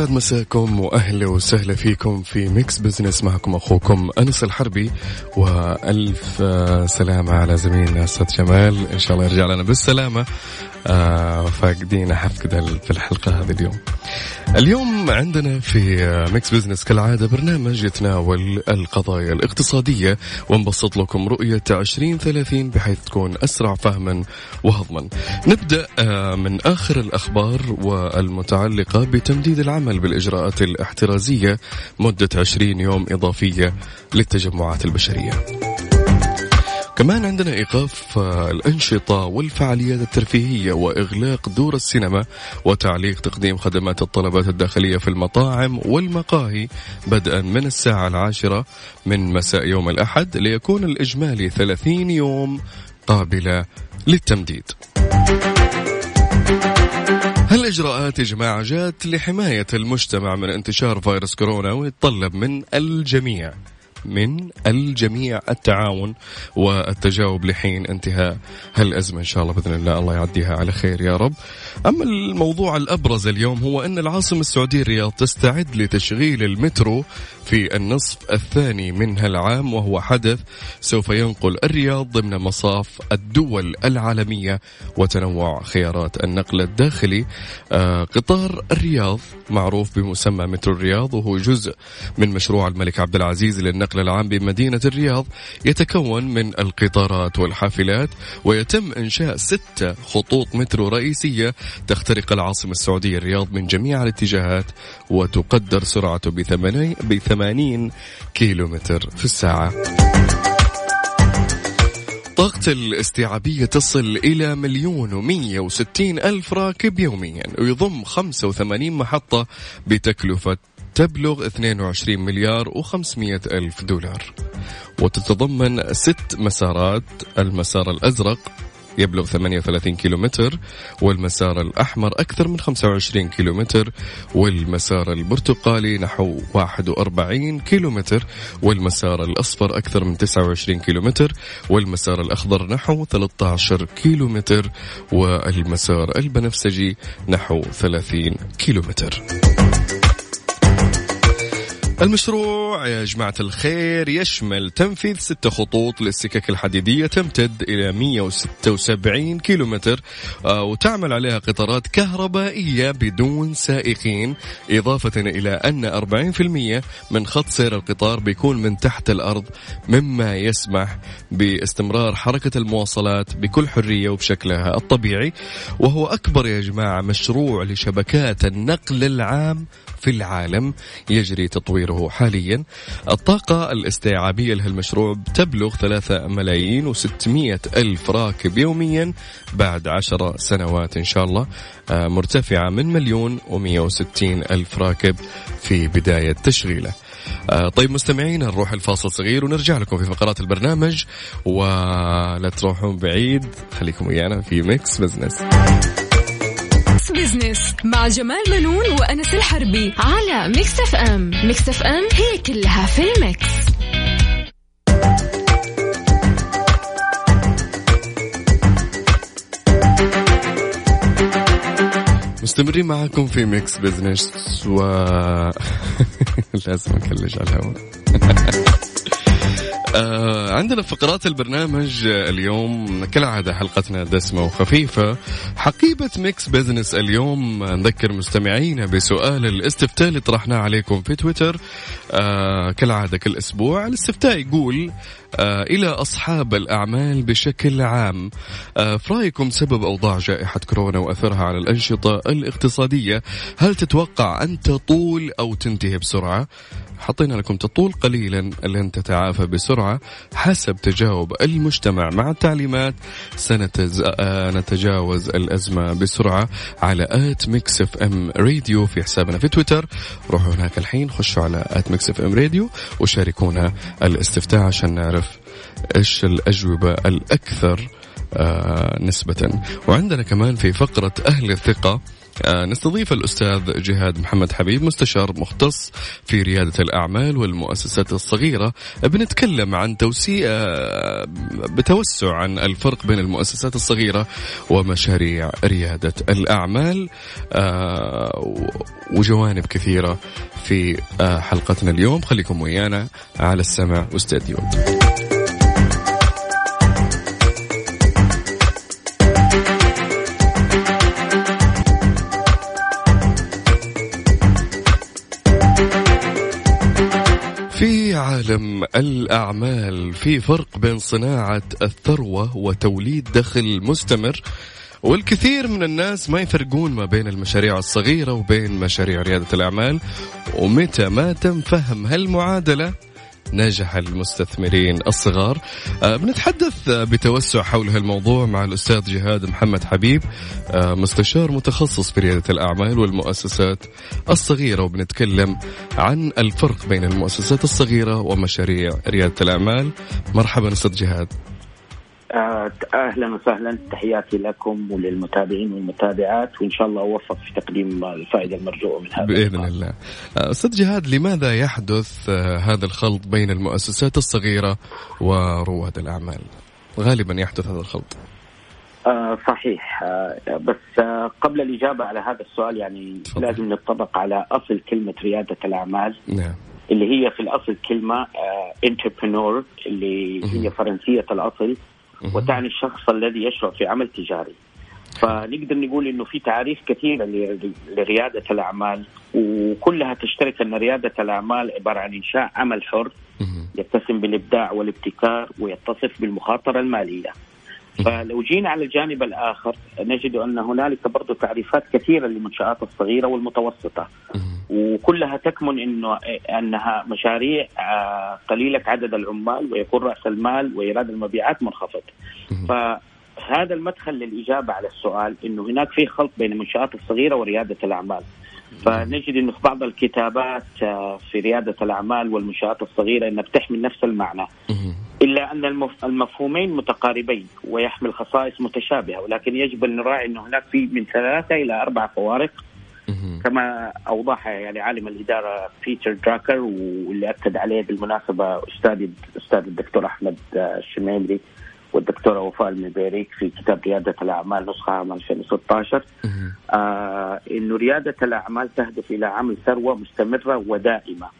يسعد مساكم وأهلا وسهلا فيكم في Mix Business. معكم أخوكم أنس الحربي وألف سلامة على زميلنا أستاذ جمال. إن شاء الله يرجع لنا بالسلامة. آه فاقدين حفقد في الحلقة هذه اليوم. اليوم عندنا في Mix Business كالعادة برنامج يتناول القضايا الاقتصادية. ونبسط لكم رؤية 2030 بحيث تكون أسرع فهما وهضما. نبدأ آه من آخر الأخبار والمتعلقة بتمديد العمل. بالإجراءات الاحترازية مدة 20 يوم إضافية للتجمعات البشرية. كمان عندنا إيقاف آه، الأنشطة والفعاليات الترفيهية وإغلاق دور السينما وتعليق تقديم خدمات الطلبات الداخلية في المطاعم والمقاهي بدءا من الساعة العاشرة من مساء يوم الأحد ليكون الإجمالي 30 يوم قابلة للتمديد هالإجراءات يا جماعة جات لحماية المجتمع من انتشار فيروس كورونا ويتطلب من الجميع. من الجميع التعاون والتجاوب لحين انتهاء هالأزمة إن شاء الله بإذن الله. الله يعديها على خير يا رب. أما الموضوع الأبرز اليوم هو أن العاصمة السعودية الرياض تستعد لتشغيل المترو في النصف الثاني من هالعام وهو حدث سوف ينقل الرياض ضمن مصاف الدول العالمية وتنوع خيارات النقل الداخلي. آه قطار الرياض معروف بمسمى مترو الرياض وهو جزء من مشروع الملك عبد العزيز للنقل العام بمدينة الرياض يتكون من القطارات والحافلات ويتم إنشاء ستة خطوط مترو رئيسية تخترق العاصمة السعودية الرياض من جميع الاتجاهات وتقدر سرعته ب 80 كيلومتر في الساعة. طاقة الاستيعابية تصل إلى مليون ومية وستين ألف راكب يوميا ويضم 85 محطة بتكلفة تبلغ 22 مليار و500 ألف دولار. وتتضمن ست مسارات. المسار الأزرق يبلغ 38 كيلومتر والمسار الأحمر أكثر من 25 كيلومتر والمسار البرتقالي نحو 41 كيلومتر والمسار الأصفر أكثر من 29 كيلومتر والمسار الأخضر نحو 13 كيلومتر والمسار البنفسجي نحو 30 كيلومتر. المشروع يا جماعة الخير يشمل تنفيذ ستة خطوط للسكك الحديدية تمتد إلى 176 كيلومتر آه، وتعمل عليها قطارات كهربائية بدون سائقين إضافة إلى أن 40% من خط سير القطار بيكون من تحت الأرض مما يسمح باستمرار حركة المواصلات بكل حرية وبشكلها الطبيعي. وهو أكبر يا جماعة مشروع لشبكات النقل العام في العالم يجري تطويره حاليا. الطاقة الاستيعابية لهالمشروع تبلغ 3 ملايين و600 ألف راكب يوميا بعد عشر سنوات إن شاء الله. آه، مرتفعة من مليون و160 ألف راكب في بداية تشغيله. آه، طيب مستمعين نروح الفاصل صغير ونرجع لكم في فقرات البرنامج. ولا تروحون بعيد خليكم ويانا في Mix Business. Business مع جمال منون وأنس الحربي على Mix FM Mix FM هي كلها في ال mix. مستمرين معاكم في Mix Business و لازم اكلش على الهواء. آه عندنا فقرات البرنامج اليوم كالعادة حلقتنا دسمة وخفيفة. حقيبة Mix Business اليوم نذكر مستمعينا بسؤال الاستفتاء اللي طرحناه عليكم في تويتر. آه كالعادة كل أسبوع الاستفتاء يقول إلى أصحاب الأعمال بشكل عام. آه في رأيكم سبب أوضاع جائحة كورونا وأثرها على الأنشطة الاقتصادية؟ هل تتوقع أن تطول أو تنتهي بسرعة؟ حطينا لكم تطول قليلا لن تتعافى بسرعة حسب تجاوب المجتمع. مع التعليمات سنتجاوز الأزمة بسرعة على at Mix FM Radio في حسابنا في تويتر. روحوا هناك الحين خشوا على at Mix FM Radio وشاركونا الاستفتاء عشان نعرف إيش الأجوبة الأكثر آه، نسبة. وعندنا كمان في فقرة أهل الثقة آه، نستضيف الأستاذ جهاد محمد حبيب مستشار مختص في ريادة الأعمال والمؤسسات الصغيرة. بنتكلم عن توسيع آه، بتوسع عن الفرق بين المؤسسات الصغيرة ومشاريع ريادة الأعمال وجوانب كثيرة في حلقتنا اليوم. خليكم ويانا على السمع واستديو عالم الأعمال في فرق بين صناعة الثروة وتوليد دخل مستمر والكثير من الناس ما يفرقون ما بين المشاريع الصغيرة وبين مشاريع ريادة الأعمال ومتى ما تم فهم هالمعادلة نجح المستثمرين الصغار. آه، بنتحدث بتوسع حول هالموضوع مع الأستاذ جهاد محمد حبيب آه، مستشار متخصص في ريادة الأعمال والمؤسسات الصغيرة وبنتكلم عن الفرق بين المؤسسات الصغيرة ومشاريع ريادة الأعمال. مرحبا أستاذ جهاد. أهلا وسهلا تحياتي لكم وللمتابعين والمتابعات وإن شاء الله أوفق في تقديم الفائدة المرجوة من هذا بإذن الله. آه، أستاذ جهاد لماذا يحدث آه، هذا الخلط بين المؤسسات الصغيرة ورواد الأعمال؟ غالبا يحدث هذا الخلط. آه صحيح آه بس آه قبل الإجابة على هذا السؤال يعني فضل. لازم نتطرق على أصل كلمة ريادة الأعمال نعم. اللي هي في الأصل كلمة انتربرنور اللي هي فرنسية الأصل وتعني الشخص الذي يشرع في عمل تجاري. فنقدر نقول إنه في تعاريف كثيره لريادة الأعمال وكلها تشترك إن ريادة الأعمال عبارة عن إنشاء عمل حر يتسم بالإبداع والابتكار ويتصف بالمخاطرة المالية. فلو جينا على الجانب الآخر نجد أن هنالك برضه تعريفات كثيرة للمنشآت الصغيرة والمتوسطة. وكلها تكمن إنه أنها مشاريع آه، قليلة عدد العمال ويكون رأس المال وإيراد المبيعات منخفض. فهذا المدخل للإجابة على السؤال إنه هناك في خلط بين المنشآت الصغيرة وريادة الأعمال. فنجد إنه في بعض الكتابات آه، في ريادة الأعمال والمنشآت الصغيرة إنها بتحمل نفس المعنى. إلا أن المفهومين متقاربين ويحمل خصائص متشابهة ولكن يجب أن نراعي انه هناك في من ثلاثة إلى أربع فوارق. كما اوضحها يعني عالم الإدارة بيتر دراكر واللي أكد عليه بالمناسبة أستاذ أستاذ الدكتور أحمد الشميمري والدكتورة وفاء المبيريك في كتاب ريادة الأعمال نسخة عام 2016 آه إنه ريادة الأعمال تهدف إلى عمل ثروة مستمرة ودائمة. آه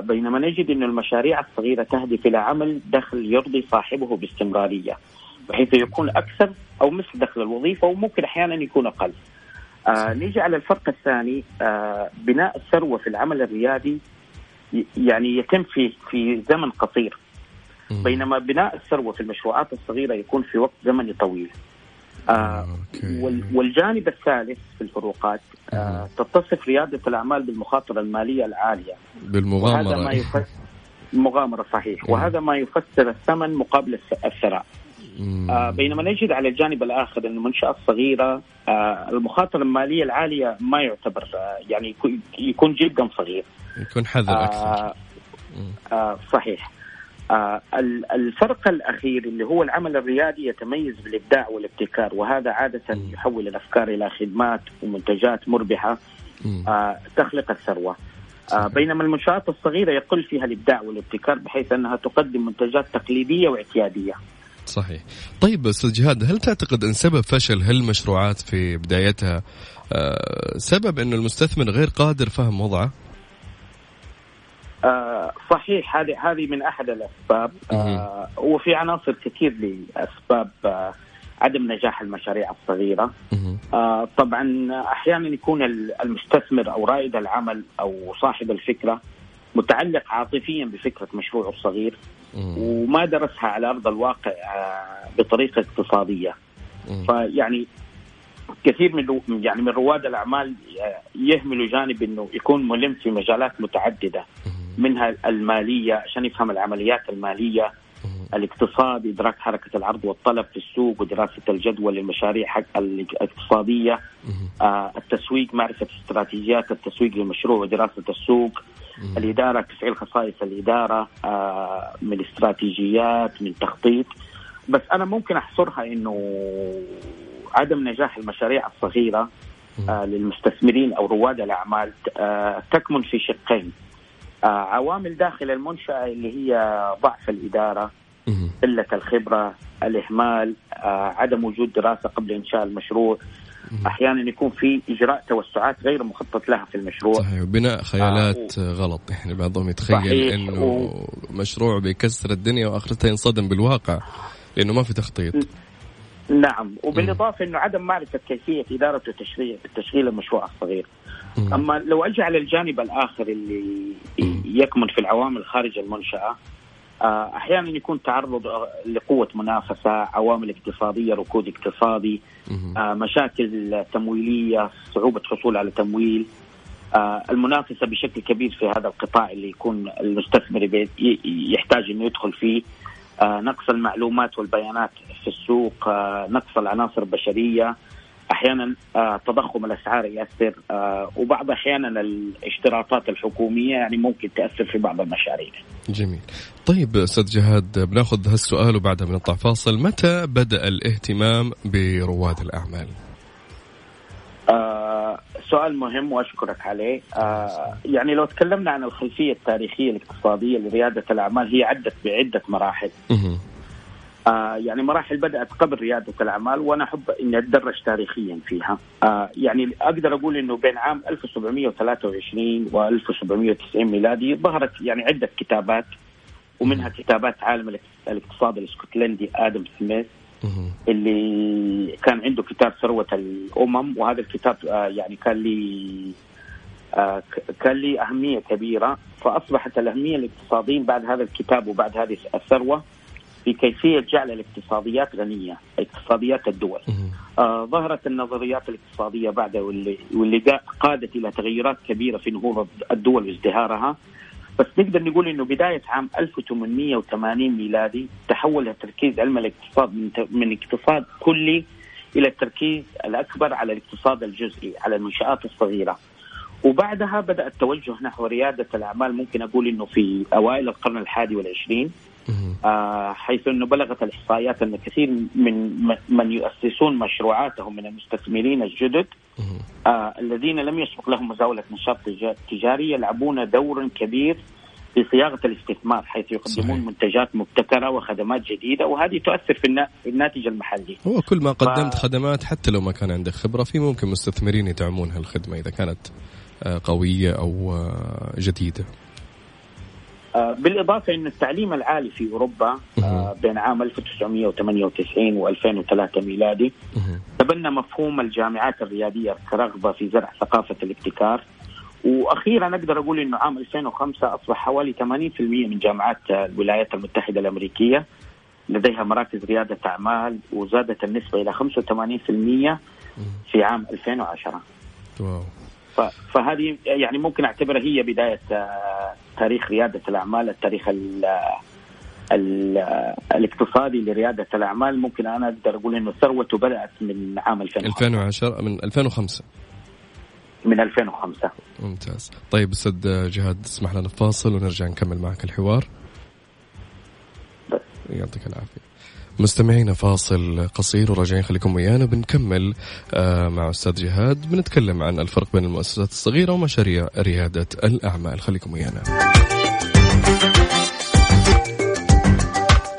بينما نجد أن المشاريع الصغيرة تهدف إلى عمل دخل يرضي صاحبه باستمرارية بحيث يكون أكثر أو مثل دخل الوظيفة وممكن أحيانا يكون أقل. آه نيجي على الفرق الثاني آه بناء الثروة في العمل الريادي يعني يتم في في زمن قصير. بينما بناء الثروة في المشروعات الصغيرة يكون في وقت زمني طويل. آه والجانب الثالث في الفروقات آه تتصف ريادة الأعمال بالمخاطرة المالية العالية. بالمغامرة. وهذا ما يفسر المغامرة صحيح. وهذا ما يفسر الثمن مقابل الثراء. آه بينما نجد على الجانب الآخر أن المنشأة الصغيرة آه المخاطرة المالية العالية ما يعتبر آه يعني يكون جدا صغير. يكون حذر أكثر. آه آه صحيح. آه الفرق الأخير اللي هو العمل الريادي يتميز بالإبداع والابتكار وهذا عادة يحول الأفكار إلى خدمات ومنتجات مربحة آه تخلق الثروة. آه بينما المنشآت الصغيرة يقل فيها الإبداع والابتكار بحيث أنها تقدم منتجات تقليدية واعتيادية. صحيح. طيب أستاذ جهاد هل تعتقد أن سبب فشل هالمشروعات في بدايتها آه سبب أن المستثمر غير قادر فهم وضعه؟ آه صحيح هذه هذه من أحد الأسباب. آه وفي عناصر كثير لأسباب آه عدم نجاح المشاريع الصغيرة. آه طبعا أحيانا يكون المستثمر أو رائد العمل أو صاحب الفكرة متعلق عاطفيا بفكرة مشروعه الصغير وما درسها على أرض الواقع آه بطريقة اقتصادية. فيعني كثير من يعني من رواد الأعمال يهملوا جانب إنه يكون ملم في مجالات متعددة. منها المالية عشان يفهم العمليات المالية. الاقتصاد إدراك حركة العرض والطلب في السوق ودراسة الجدوى للمشاريع حق الاقتصادية. آه التسويق معرفة استراتيجيات التسويق للمشروع ودراسة السوق. الإدارة تفعيل خصائص الإدارة. آه من استراتيجيات من تخطيط. بس أنا ممكن أحصرها إنه عدم نجاح المشاريع الصغيرة آه للمستثمرين أو رواد الأعمال تكمن في شقين. عوامل داخل المنشأة اللي هي ضعف الإدارة قلة الخبرة الإهمال آه عدم وجود دراسة قبل إنشاء المشروع. أحيانا يكون في إجراء توسعات غير مخطط لها في المشروع. صحيح وبناء خيالات آه غلط. يعني بعضهم يتخيل إنه و... مشروع بيكسر الدنيا واخرتها ينصدم بالواقع لأنه ما في تخطيط. نعم وبالإضافة إنه عدم معرفة كيفية إدارة وتشغيل تشغيل المشروع الصغير. مم. أما لو أجي على الجانب الآخر اللي مم. يكمن في العوامل خارج المنشأة آه، أحيانا يكون تعرض لقوة منافسة عوامل اقتصادية ركود اقتصادي آه، مشاكل تمويلية صعوبة حصول على تمويل آه، المنافسة بشكل كبير في هذا القطاع اللي يكون المستثمر يحتاج إنه يدخل فيه نقص المعلومات والبيانات في السوق نقص العناصر البشرية أحيانا آه، تضخم الأسعار يأثر آه، وبعض أحيانا الاشتراطات الحكومية يعني ممكن تأثر في بعض المشاريع. جميل. طيب أستاذ جهاد بناخذ هالسؤال وبعدها بنطلع فاصل، متى بدأ الاهتمام برواد الأعمال؟ آه سؤال مهم وأشكرك عليه آه يعني لو تكلمنا عن الخلفية التاريخية الاقتصادية لريادة الأعمال هي عدت بعدة مراحل آه يعني مراحل بدأت قبل رياده الأعمال وأنا أحب إني أتدرج تاريخيا فيها. آه يعني أقدر أقول إنه بين عام 1723 و 1790 ميلادي ظهرت يعني عدة كتابات ومنها كتابات عالم الاقتصاد الإسكتلندي آدم سميث اللي كان عنده كتاب ثروة الأمم وهذا الكتاب آه يعني كان لي آه كان لي أهمية كبيرة فأصبحت الأهمية الاقتصادية بعد هذا الكتاب وبعد هذه الثروة في كيفية جعل الاقتصاديات غنية اقتصاديات الدول. آه ظهرت النظريات الاقتصادية بعد واللي, واللي قادت إلى تغيرات كبيرة في نهوض الدول وازدهارها. بس نقدر نقول إنه بداية عام 1880 ميلادي تحول تركيز علم الاقتصاد من من اقتصاد كلي إلى التركيز الأكبر على الاقتصاد الجزئي على المنشآت الصغيرة. وبعدها بدأ التوجه نحو ريادة الأعمال ممكن أقول إنه في أوائل القرن الحادي والعشرين. آه حيث أنه بلغت الإحصائيات أن كثير من من يؤسسون مشروعاتهم من المستثمرين الجدد آه الذين لم يسبق لهم مزاولة نشاط تجاري يلعبون دورا كبير في صياغة الاستثمار حيث يقدمون صحيح. منتجات مبتكرة وخدمات جديدة وهذه تؤثر في الناتج المحلي. هو كل ما قدمت ف... خدمات حتى لو ما كان عندك خبرة في ممكن مستثمرين يدعمون هالخدمة إذا كانت آه، قوية أو جديدة. آه، بالإضافة أن التعليم العالي في أوروبا آه، بين عام 1998 و2003 ميلادي. تبنى مفهوم الجامعات الريادية كرغبة في زرع ثقافة الابتكار. وأخيرا أقدر أقول إنه عام 2005 أصبح حوالي 80% من جامعات الولايات المتحدة الأمريكية. لديها مراكز ريادة أعمال وزادت النسبة إلى 85% في عام 2010 واو. فهذه يعني ممكن أعتبرها هي بداية آه، تاريخ ريادة الأعمال التاريخ ال ال الاقتصادي لريادة الأعمال. ممكن أنا أقدر أقول إنه ثروته بدأت من عام 2010 2010 من 2005 من 2005 ممتاز. طيب أستاذ جهاد اسمح لنا فاصل ونرجع نكمل معك الحوار. بس. يعطيك العافية. مستمعينا فاصل قصير وراجعين. خليكم ويانا. بنكمل آه، مع أستاذ جهاد. بنتكلم عن الفرق بين المؤسسات الصغيرة ومشاريع ريادة الأعمال. خليكم ويانا.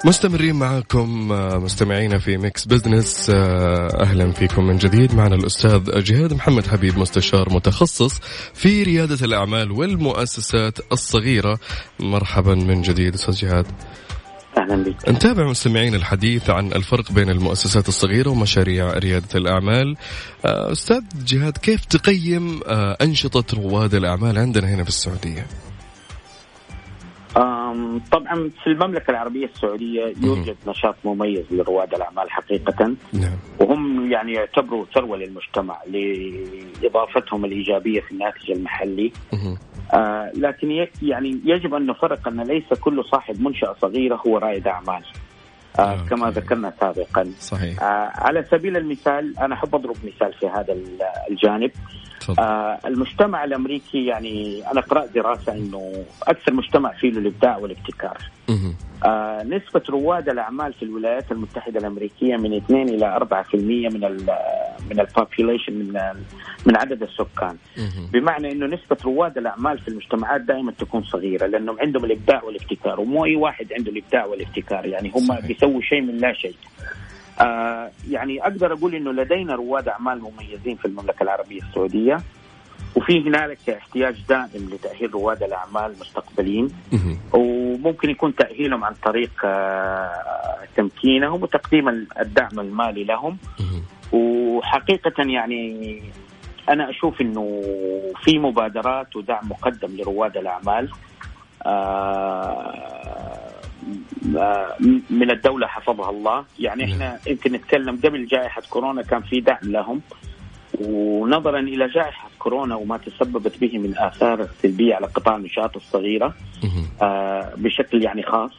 مستمرين معاكم آه، مستمعينا في ميكس بزنس. آه، أهلا فيكم من جديد. معنا الأستاذ جهاد محمد حبيب مستشار متخصص في ريادة الأعمال والمؤسسات الصغيرة. مرحبا من جديد أستاذ جهاد. أهلا بك. نتابع مستمعين الحديث عن الفرق بين المؤسسات الصغيرة ومشاريع ريادة الأعمال. آه، أستاذ جهاد كيف تقيم آه، أنشطة رواد الأعمال عندنا هنا في السعودية؟ طبعا في المملكة العربية السعودية يوجد نشاط مميز لرواد الأعمال حقيقة. نعم. وهم يعني يعتبروا ثروة للمجتمع لإضافتهم الإيجابية في الناتج المحلي. آه لكن يعني يجب أن نفرق أن ليس كل صاحب منشأة صغيرة هو رائد أعمال. آه, آه، كما ذكرنا سابقا. صحيح. آه على سبيل المثال أنا أحب أضرب مثال في هذا الجانب. آه المجتمع الأمريكي يعني أنا قرأت دراسة إنه أكثر مجتمع فيه الابداع والابتكار. آه نسبة رواد الأعمال في الولايات المتحدة الأمريكية من 2 إلى 4% من ال من البوبيوليشن من من عدد السكان. بمعنى إنه نسبة رواد الأعمال في المجتمعات دائما تكون صغيرة لأنهم عندهم الإبداع والابتكار ومو أي واحد عنده الإبداع والابتكار يعني هم بيسووا شيء من لا شيء. آه يعني أقدر أقول إنه لدينا رواد أعمال مميزين في المملكة العربية السعودية وفي هنالك احتياج دائم لتأهيل رواد الأعمال المستقبليين وممكن يكون تأهيلهم عن طريق آه، تمكينهم وتقديم الدعم المالي لهم. وحقيقة يعني أنا أشوف إنه في مبادرات ودعم مقدم لرواد الأعمال آه، من الدولة حفظها الله. يعني إحنا يمكن نتكلم قبل جائحة كورونا كان في دعم لهم. ونظرا إلى جائحة كورونا وما تسببت به من آثار سلبية على قطاع المنشات الصغيرة آه بشكل يعني خاص.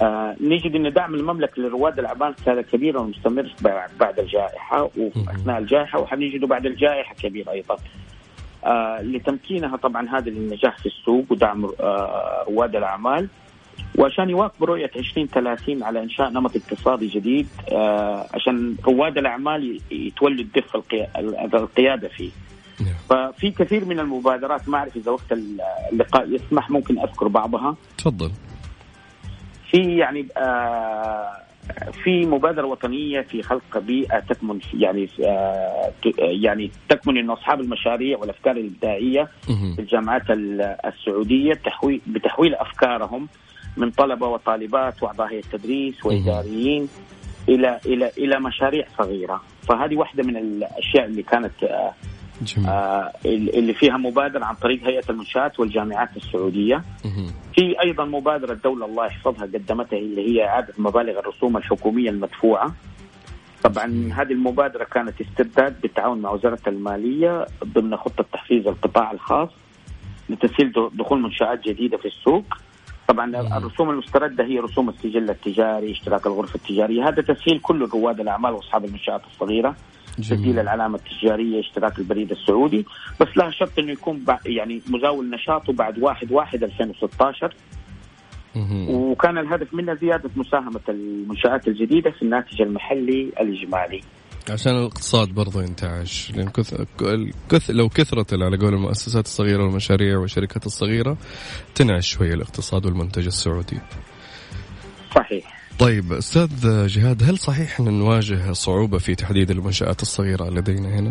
آه نجد إن دعم المملكة لرواد الأعمال كان كبير ومستمر بعد الجائحة واثناء الجائحة وحنجده بعد الجائحة كبير أيضا. آه لتمكينها طبعا هذا للنجاح في السوق ودعم آه رواد الأعمال. وعشان يواكبوا رؤية 2030 على إنشاء نمط اقتصادي جديد آه عشان رواد الأعمال يتولوا الدف القيادة فيه. نعم. ففي كثير من المبادرات ما أعرف إذا وقت اللقاء يسمح ممكن أذكر بعضها. تفضل. في يعني آه في مبادرة وطنية في خلق بيئة تكمن يعني آه يعني تكمن إنه أصحاب المشاريع والأفكار الإبداعية في الجامعات السعودية بتحويل أفكارهم من طلبة وطالبات وأعضاء هيئه التدريس واداريين إلى إلى إلى مشاريع صغيرة. فهذه واحدة من الأشياء اللي كانت آه جميل. آه اللي فيها مبادرة عن طريق هيئة المنشآت والجامعات السعودية. في أيضا مبادرة الدولة الله يحفظها قدمتها اللي هي إعادة مبالغ الرسوم الحكومية المدفوعة. طبعا هذه المبادرة كانت استرداد بالتعاون مع وزارة المالية ضمن خطة تحفيز القطاع الخاص لتسهيل دخول منشآت جديدة في السوق. طبعا الرسوم المستردة هي رسوم السجل التجاري، اشتراك الغرفة التجارية، هذا تسهيل كل رواد الأعمال وأصحاب المنشآت الصغيرة. تسجيل العلامة التجارية، اشتراك البريد السعودي، بس لها شرط إنه يكون يعني مزاول نشاطه بعد 1 1 2016 وكان الهدف منها زيادة مساهمة المنشآت الجديدة في الناتج المحلي الإجمالي. عشان الاقتصاد برضه ينتعش لأن كث... كث... لو كثرت على قول المؤسسات الصغيرة والمشاريع والشركات الصغيرة تنعش شوية الاقتصاد والمنتج السعودي. صحيح. طيب أستاذ جهاد هل صحيح أن نواجه صعوبة في تحديد المنشآت الصغيرة لدينا هنا؟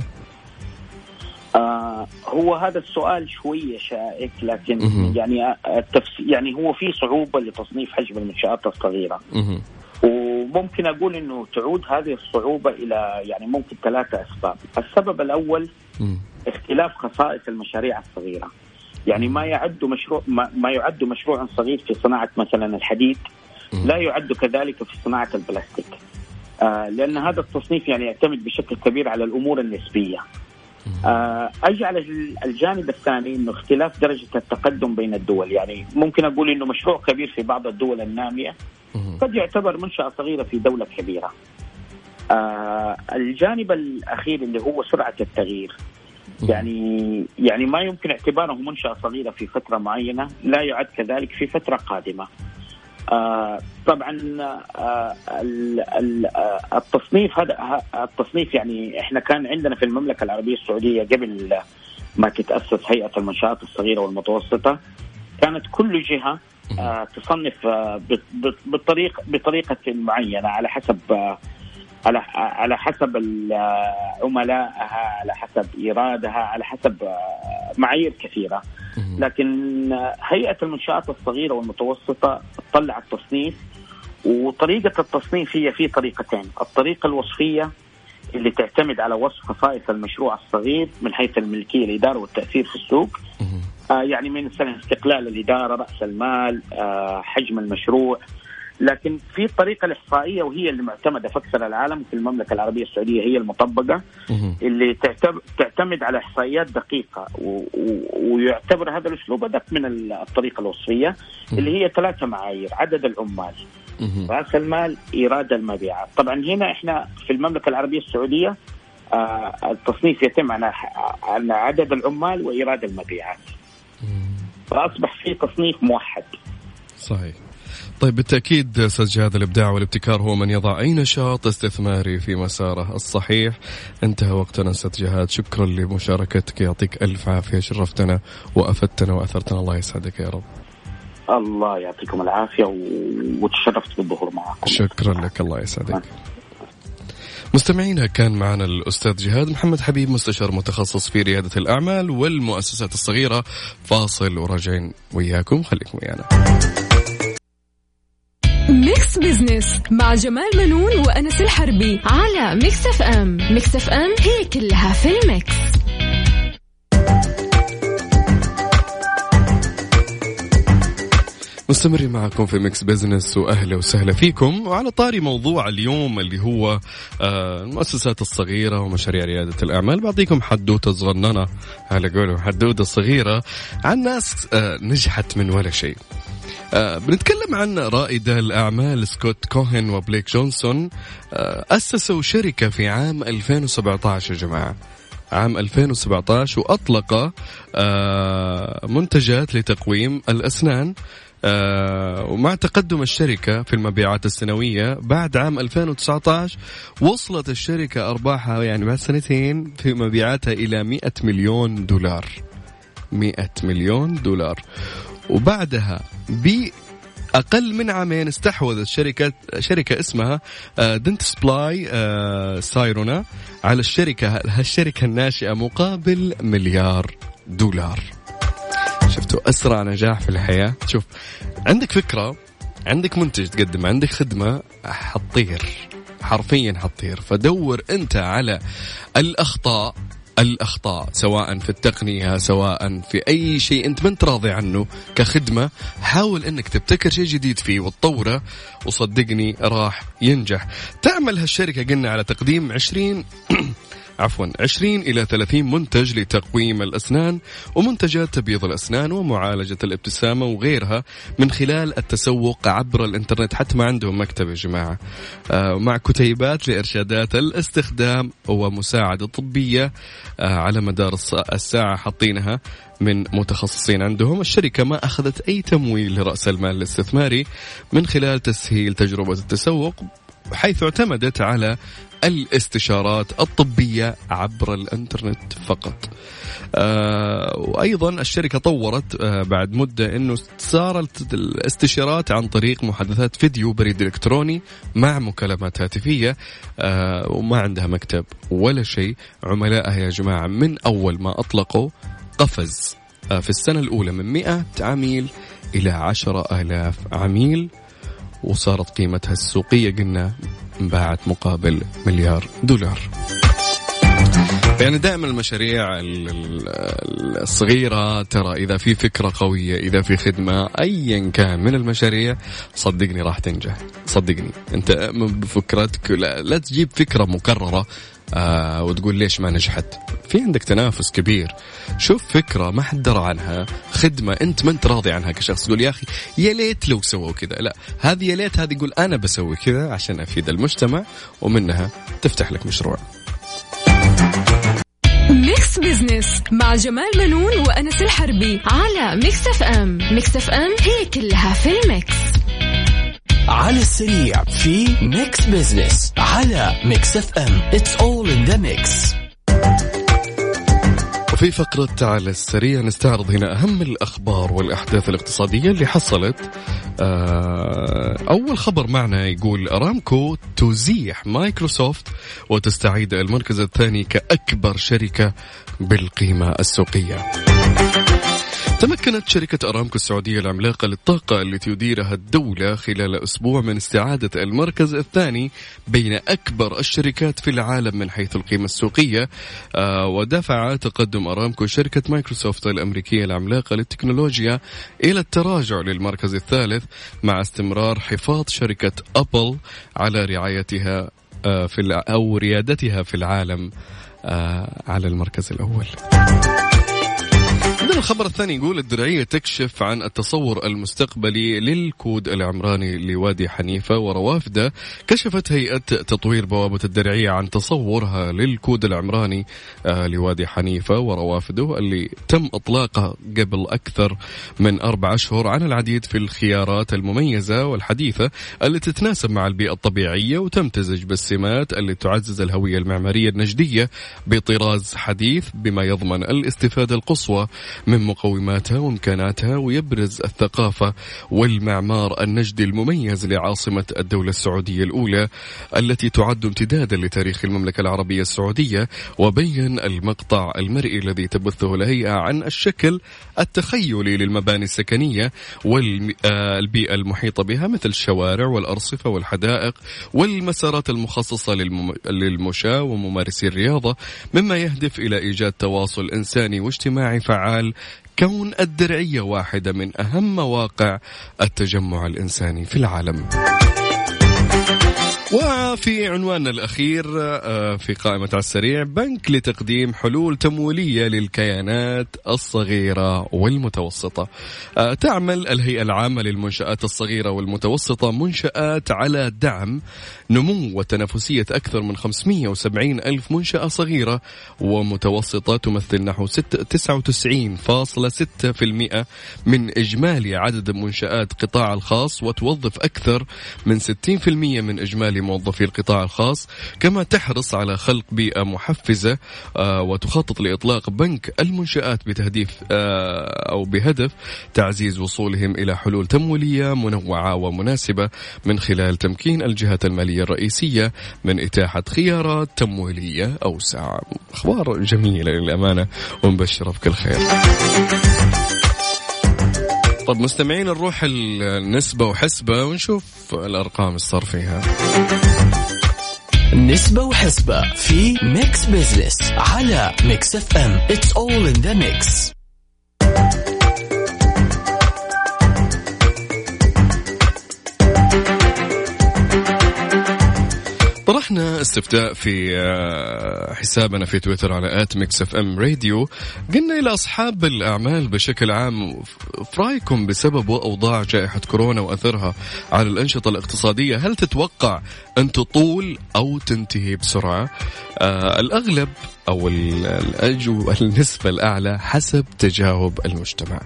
آه هو هذا السؤال شوية شائك لكن م- يعني التفس... يعني هو في صعوبة لتصنيف حجم المنشآت الصغيرة. م- وممكن أقول إنه تعود هذه الصعوبة إلى يعني ممكن ثلاثة أسباب، السبب الأول اختلاف خصائص المشاريع الصغيرة. يعني ما يعد مشروع ما, ما يعد مشروعا صغير في صناعة مثلا الحديد لا يعد كذلك في صناعة البلاستيك. آه لأن هذا التصنيف يعني يعتمد بشكل كبير على الأمور النسبية. آه أجي على الجانب الثاني إنه اختلاف درجة التقدم بين الدول، يعني ممكن أقول إنه مشروع كبير في بعض الدول النامية قد يعتبر منشأة صغيرة في دولة كبيرة. آه الجانب الأخير اللي هو سرعة التغيير. يعني يعني ما يمكن اعتباره منشأة صغيرة في فترة معينة لا يعد كذلك في فترة قادمة. آه طبعا آه التصنيف هذا التصنيف يعني إحنا كان عندنا في المملكة العربية السعودية قبل ما تتأسس هيئة المنشآت الصغيرة والمتوسطة كانت كل جهة آه، تصنف آه، بطريقه بطريقة معينة على حسب آه، على على حسب عملائها على حسب إيرادها على حسب معايير كثيرة. لكن هيئة المنشآت الصغيرة والمتوسطة طلعت تصنيف وطريقة التصنيف هي في طريقتين. الطريقة الوصفية اللي تعتمد على وصف خصائص المشروع الصغير من حيث الملكية الإدارة والتأثير في السوق. آه يعني من مثلا استقلال الإدارة رأس المال آه حجم المشروع. لكن في الطريقة الإحصائية وهي اللي معتمدة في أكثر العالم في المملكة العربية السعودية هي المطبقة اللي تعتمد على إحصائيات دقيقة ويعتبر هذا الأسلوب أدق من الطريقة الوصفية اللي هي ثلاثة معايير عدد العمال رأس المال إيراد المبيعات. طبعا هنا إحنا في المملكة العربية السعودية التصنيف يتم على على عدد العمال وإيراد المبيعات. فأصبح في تصنيف موحد. صحيح. طيب بالتأكيد أستاذ جهاد الإبداع والابتكار هو من يضع أي نشاط استثماري في مساره الصحيح. انتهى وقتنا أستاذ جهاد. شكرا لمشاركتك. يعطيك ألف عافية. شرفتنا وأفدتنا وأثرتنا. الله يسعدك يا رب. الله يعطيكم العافية وتشرفت بالظهور معكم. شكرا لك. الله يسعدك. مستمعينا كان معنا الأستاذ جهاد محمد حبيب مستشار متخصص في ريادة الأعمال والمؤسسات الصغيرة. فاصل وراجعين وياكم خليكم ويانا ميكس بزنس مع جمال منون وأنس الحربي على Mix FM Mix FM هي كلها في الميكس. مستمرين معكم في ميكس بزنس وأهلا وسهلا فيكم. وعلى طاري موضوع اليوم اللي هو آه، المؤسسات الصغيرة ومشاريع ريادة الأعمال. بعطيكم حدوتة صغننة على قولهم حدوتة صغيرة عن ناس آه، نجحت من ولا شيء. آه بنتكلم عن رائدة الأعمال سكوت كوهن وبليك جونسون أسسوا شركة في عام 2017 يا جماعة. عام 2017 وأطلق منتجات لتقويم الأسنان. ومع تقدم الشركة في المبيعات السنوية بعد عام 2019 وصلت الشركة أرباحها يعني بعد سنتين في مبيعاتها إلى 100 مليون دولار. 100 مليون دولار. وبعدها بأقل من عامين استحوذت شركة شركة اسمها دنت سبلاي سايرونا على الشركة هالشركة الناشئة مقابل مليار دولار. شفتوا أسرع نجاح في الحياة. شوف عندك فكرة عندك منتج تقدم عندك خدمة حطير. حرفيا حطير. فدور أنت على الأخطاء الأخطاء سواء في التقنية سواء في أي شيء أنت ما أنت راضي عنه كخدمة. حاول أنك تبتكر شيء جديد فيه وتطوره وصدقني راح ينجح. تعمل هالشركة قلنا على تقديم 20 عفوا 20 إلى 30 منتج لتقويم الأسنان ومنتجات تبييض الأسنان ومعالجة الابتسامة وغيرها من خلال التسوق عبر الإنترنت حتى ما عندهم مكتب يا جماعة. آه مع كتيبات لإرشادات الاستخدام ومساعدة طبية آه على مدار الساعة حاطينها من متخصصين عندهم. الشركة ما أخذت أي تمويل لرأس المال الاستثماري من خلال تسهيل تجربة التسوق حيث اعتمدت على الاستشارات الطبية عبر الانترنت فقط. آه وأيضا الشركة طورت آه بعد مدة إنه صارت الاستشارات عن طريق محادثات فيديو بريد إلكتروني مع مكالمات هاتفية آه وما عندها مكتب ولا شيء. عملائها يا جماعة من أول ما أطلقوا قفز. آه في السنة الأولى من 100 عميل إلى 10000 عميل. وصارت قيمتها السوقية. قلنا انباعت مقابل مليار دولار. يعني دائما المشاريع الصغيرة ترى إذا في فكرة قوية إذا في خدمة أيا كان من المشاريع صدقني راح تنجح. صدقني. أنت بفكرتك لا, لا تجيب فكرة مكررة آه وتقول ليش ما نجحت؟ في عندك تنافس كبير. شوف فكرة ما حد درى عنها خدمة أنت ما أنت راضي عنها كشخص. تقول يا أخي يا ليت لو سووا كذا. لا هذه يا ليت هذه يقول أنا بسوي كذا عشان أفيد المجتمع ومنها تفتح لك مشروع. ميكس بزنس مع جمال منون وأنس الحربي على Mix FM Mix FM هي كلها في الميكس. على السريع في ميكس بزنس على Mix FM it's all in the mix وفي فقرة على السريع نستعرض هنا أهم الأخبار والأحداث الاقتصادية اللي حصلت. آه، أول خبر معنا يقول أرامكو تزيح مايكروسوفت وتستعيد المركز الثاني كأكبر شركة بالقيمة السوقية. تمكنت شركة أرامكو السعودية العملاقة للطاقة التي يديرها الدولة خلال أسبوع من استعادة المركز الثاني بين أكبر الشركات في العالم من حيث القيمة السوقية آه، ودفع تقدم أرامكو شركة مايكروسوفت الأمريكية العملاقة للتكنولوجيا إلى التراجع للمركز الثالث مع استمرار حفاظ شركة أبل على رعايتها آه، في أو ريادتها في العالم آه، على المركز الأول. عندنا الخبر الثاني يقول الدرعية تكشف عن التصور المستقبلي للكود العمراني لوادي حنيفة وروافده. كشفت هيئة تطوير بوابة الدرعية عن تصورها للكود العمراني آه، لوادي حنيفة وروافده اللي تم إطلاقه قبل أكثر من أربع أشهر عن العديد في الخيارات المميزة والحديثة اللي تتناسب مع البيئة الطبيعية وتمتزج بالسمات اللي تعزز الهوية المعمارية النجدية بطراز حديث بما يضمن الاستفادة القصوى من مقوماتها وامكاناتها ويبرز الثقافة والمعمار النجدي المميز لعاصمة الدولة السعودية الأولى التي تعد امتدادا لتاريخ المملكة العربية السعودية وبين المقطع المرئي الذي تبثه الهيئة عن الشكل التخيلي للمباني السكنية والبيئه المحيطة بها مثل الشوارع والأرصفة والحدائق والمسارات المخصصة للمشاة وممارسي الرياضة مما يهدف إلى إيجاد تواصل إنساني واجتماعي فعال كون الدرعية واحدة من أهم مواقع التجمع الإنساني في العالم. وفي عنواننا الأخير آه، في قائمة على السريع بنك لتقديم حلول تمويلية للكيانات الصغيرة والمتوسطة آه، تعمل الهيئة العامة للمنشآت الصغيرة والمتوسطة منشآت على دعم نمو وتنافسية أكثر من 570 ألف منشأة صغيرة ومتوسطة تمثل نحو 99.6% من إجمالي عدد منشآت قطاع الخاص وتوظف أكثر من 60% من إجمالي لموظفي القطاع الخاص كما تحرص على خلق بيئة محفزة آه، وتخطط لإطلاق بنك المنشآت بتهديف آه، أو بهدف تعزيز وصولهم إلى حلول تمويلية منوعة ومناسبة من خلال تمكين الجهات المالية. الرئيسية من إتاحة خيارات تمويلية أوسع. أخبار جميلة للأمانة ومبشرة بكل خير. طب مستمعين نروح لنسبة وحسبة ونشوف الأرقام الصار فيها نسبة وحسبة في ميكس بزنس على Mix FM it's all in the mix طرحنا استفتاء في آه، حسابنا في تويتر على at Mix FM Radio قلنا إلى أصحاب الأعمال بشكل عام في رأيكم بسبب اوضاع جائحة كورونا وأثرها على الأنشطة الاقتصادية هل تتوقع أن تطول أو تنتهي بسرعة؟ آه الأغلب أو الأجو النسبة الأعلى حسب تجاوب المجتمع.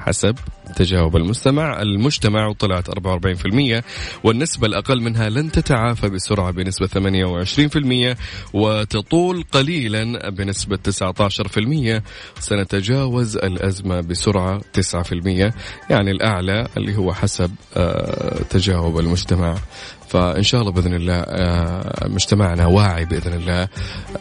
حسب تجاوب المستمع. المجتمع وطلعت 44% والنسبة الأقل منها لن تتعافى بسرعة بنسبة 28% وتطول قليلا بنسبة 19% سنتجاوز الأزمة بسرعة 9% يعني الأعلى اللي هو حسب آه، تجاوب المجتمع. فإن شاء الله بإذن الله آه، مجتمعنا واعي بإذن الله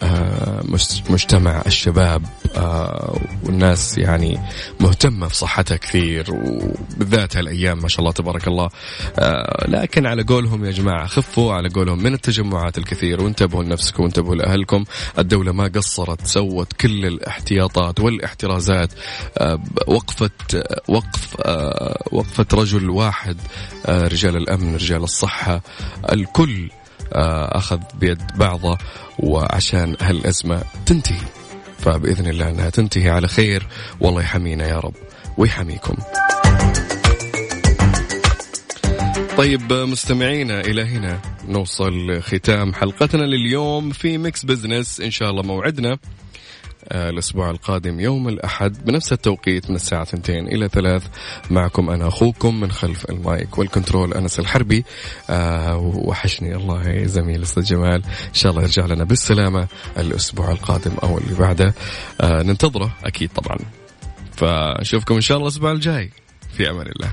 آه، مجتمع الشباب آه، والناس يعني مهتمة بصحتها كثير وبالذات هالأيام ما شاء الله تبارك الله لكن على قولهم يا جماعة خفوا على قولهم من التجمعات الكثير وانتبهوا لنفسكم وانتبهوا لأهلكم الدولة ما قصرت سوت كل الاحتياطات والاحترازات وقفت وقف وقفه رجل واحد رجال الأمن رجال الصحة الكل آه، أخذ بيد بعضه وعشان هالأزمة تنتهي. فبإذن الله أنها تنتهي على خير. والله يحمينا يا رب ويحميكم. طيب مستمعينا إلى هنا نوصل ختام حلقتنا لليوم في ميكس بزنس إن شاء الله موعدنا. الأسبوع القادم يوم الأحد بنفس التوقيت من الساعة 2 إلى 3 معكم أنا أخوكم من خلف المايك وال control أنس الحربي. آه وحشني الله يا زميل أستاذ جمال. إن شاء الله يرجع لنا بالسلامة الأسبوع القادم أو اللي بعده. آه ننتظره أكيد طبعا. فنشوفكم إن شاء الله الأسبوع الجاي. في أمان الله.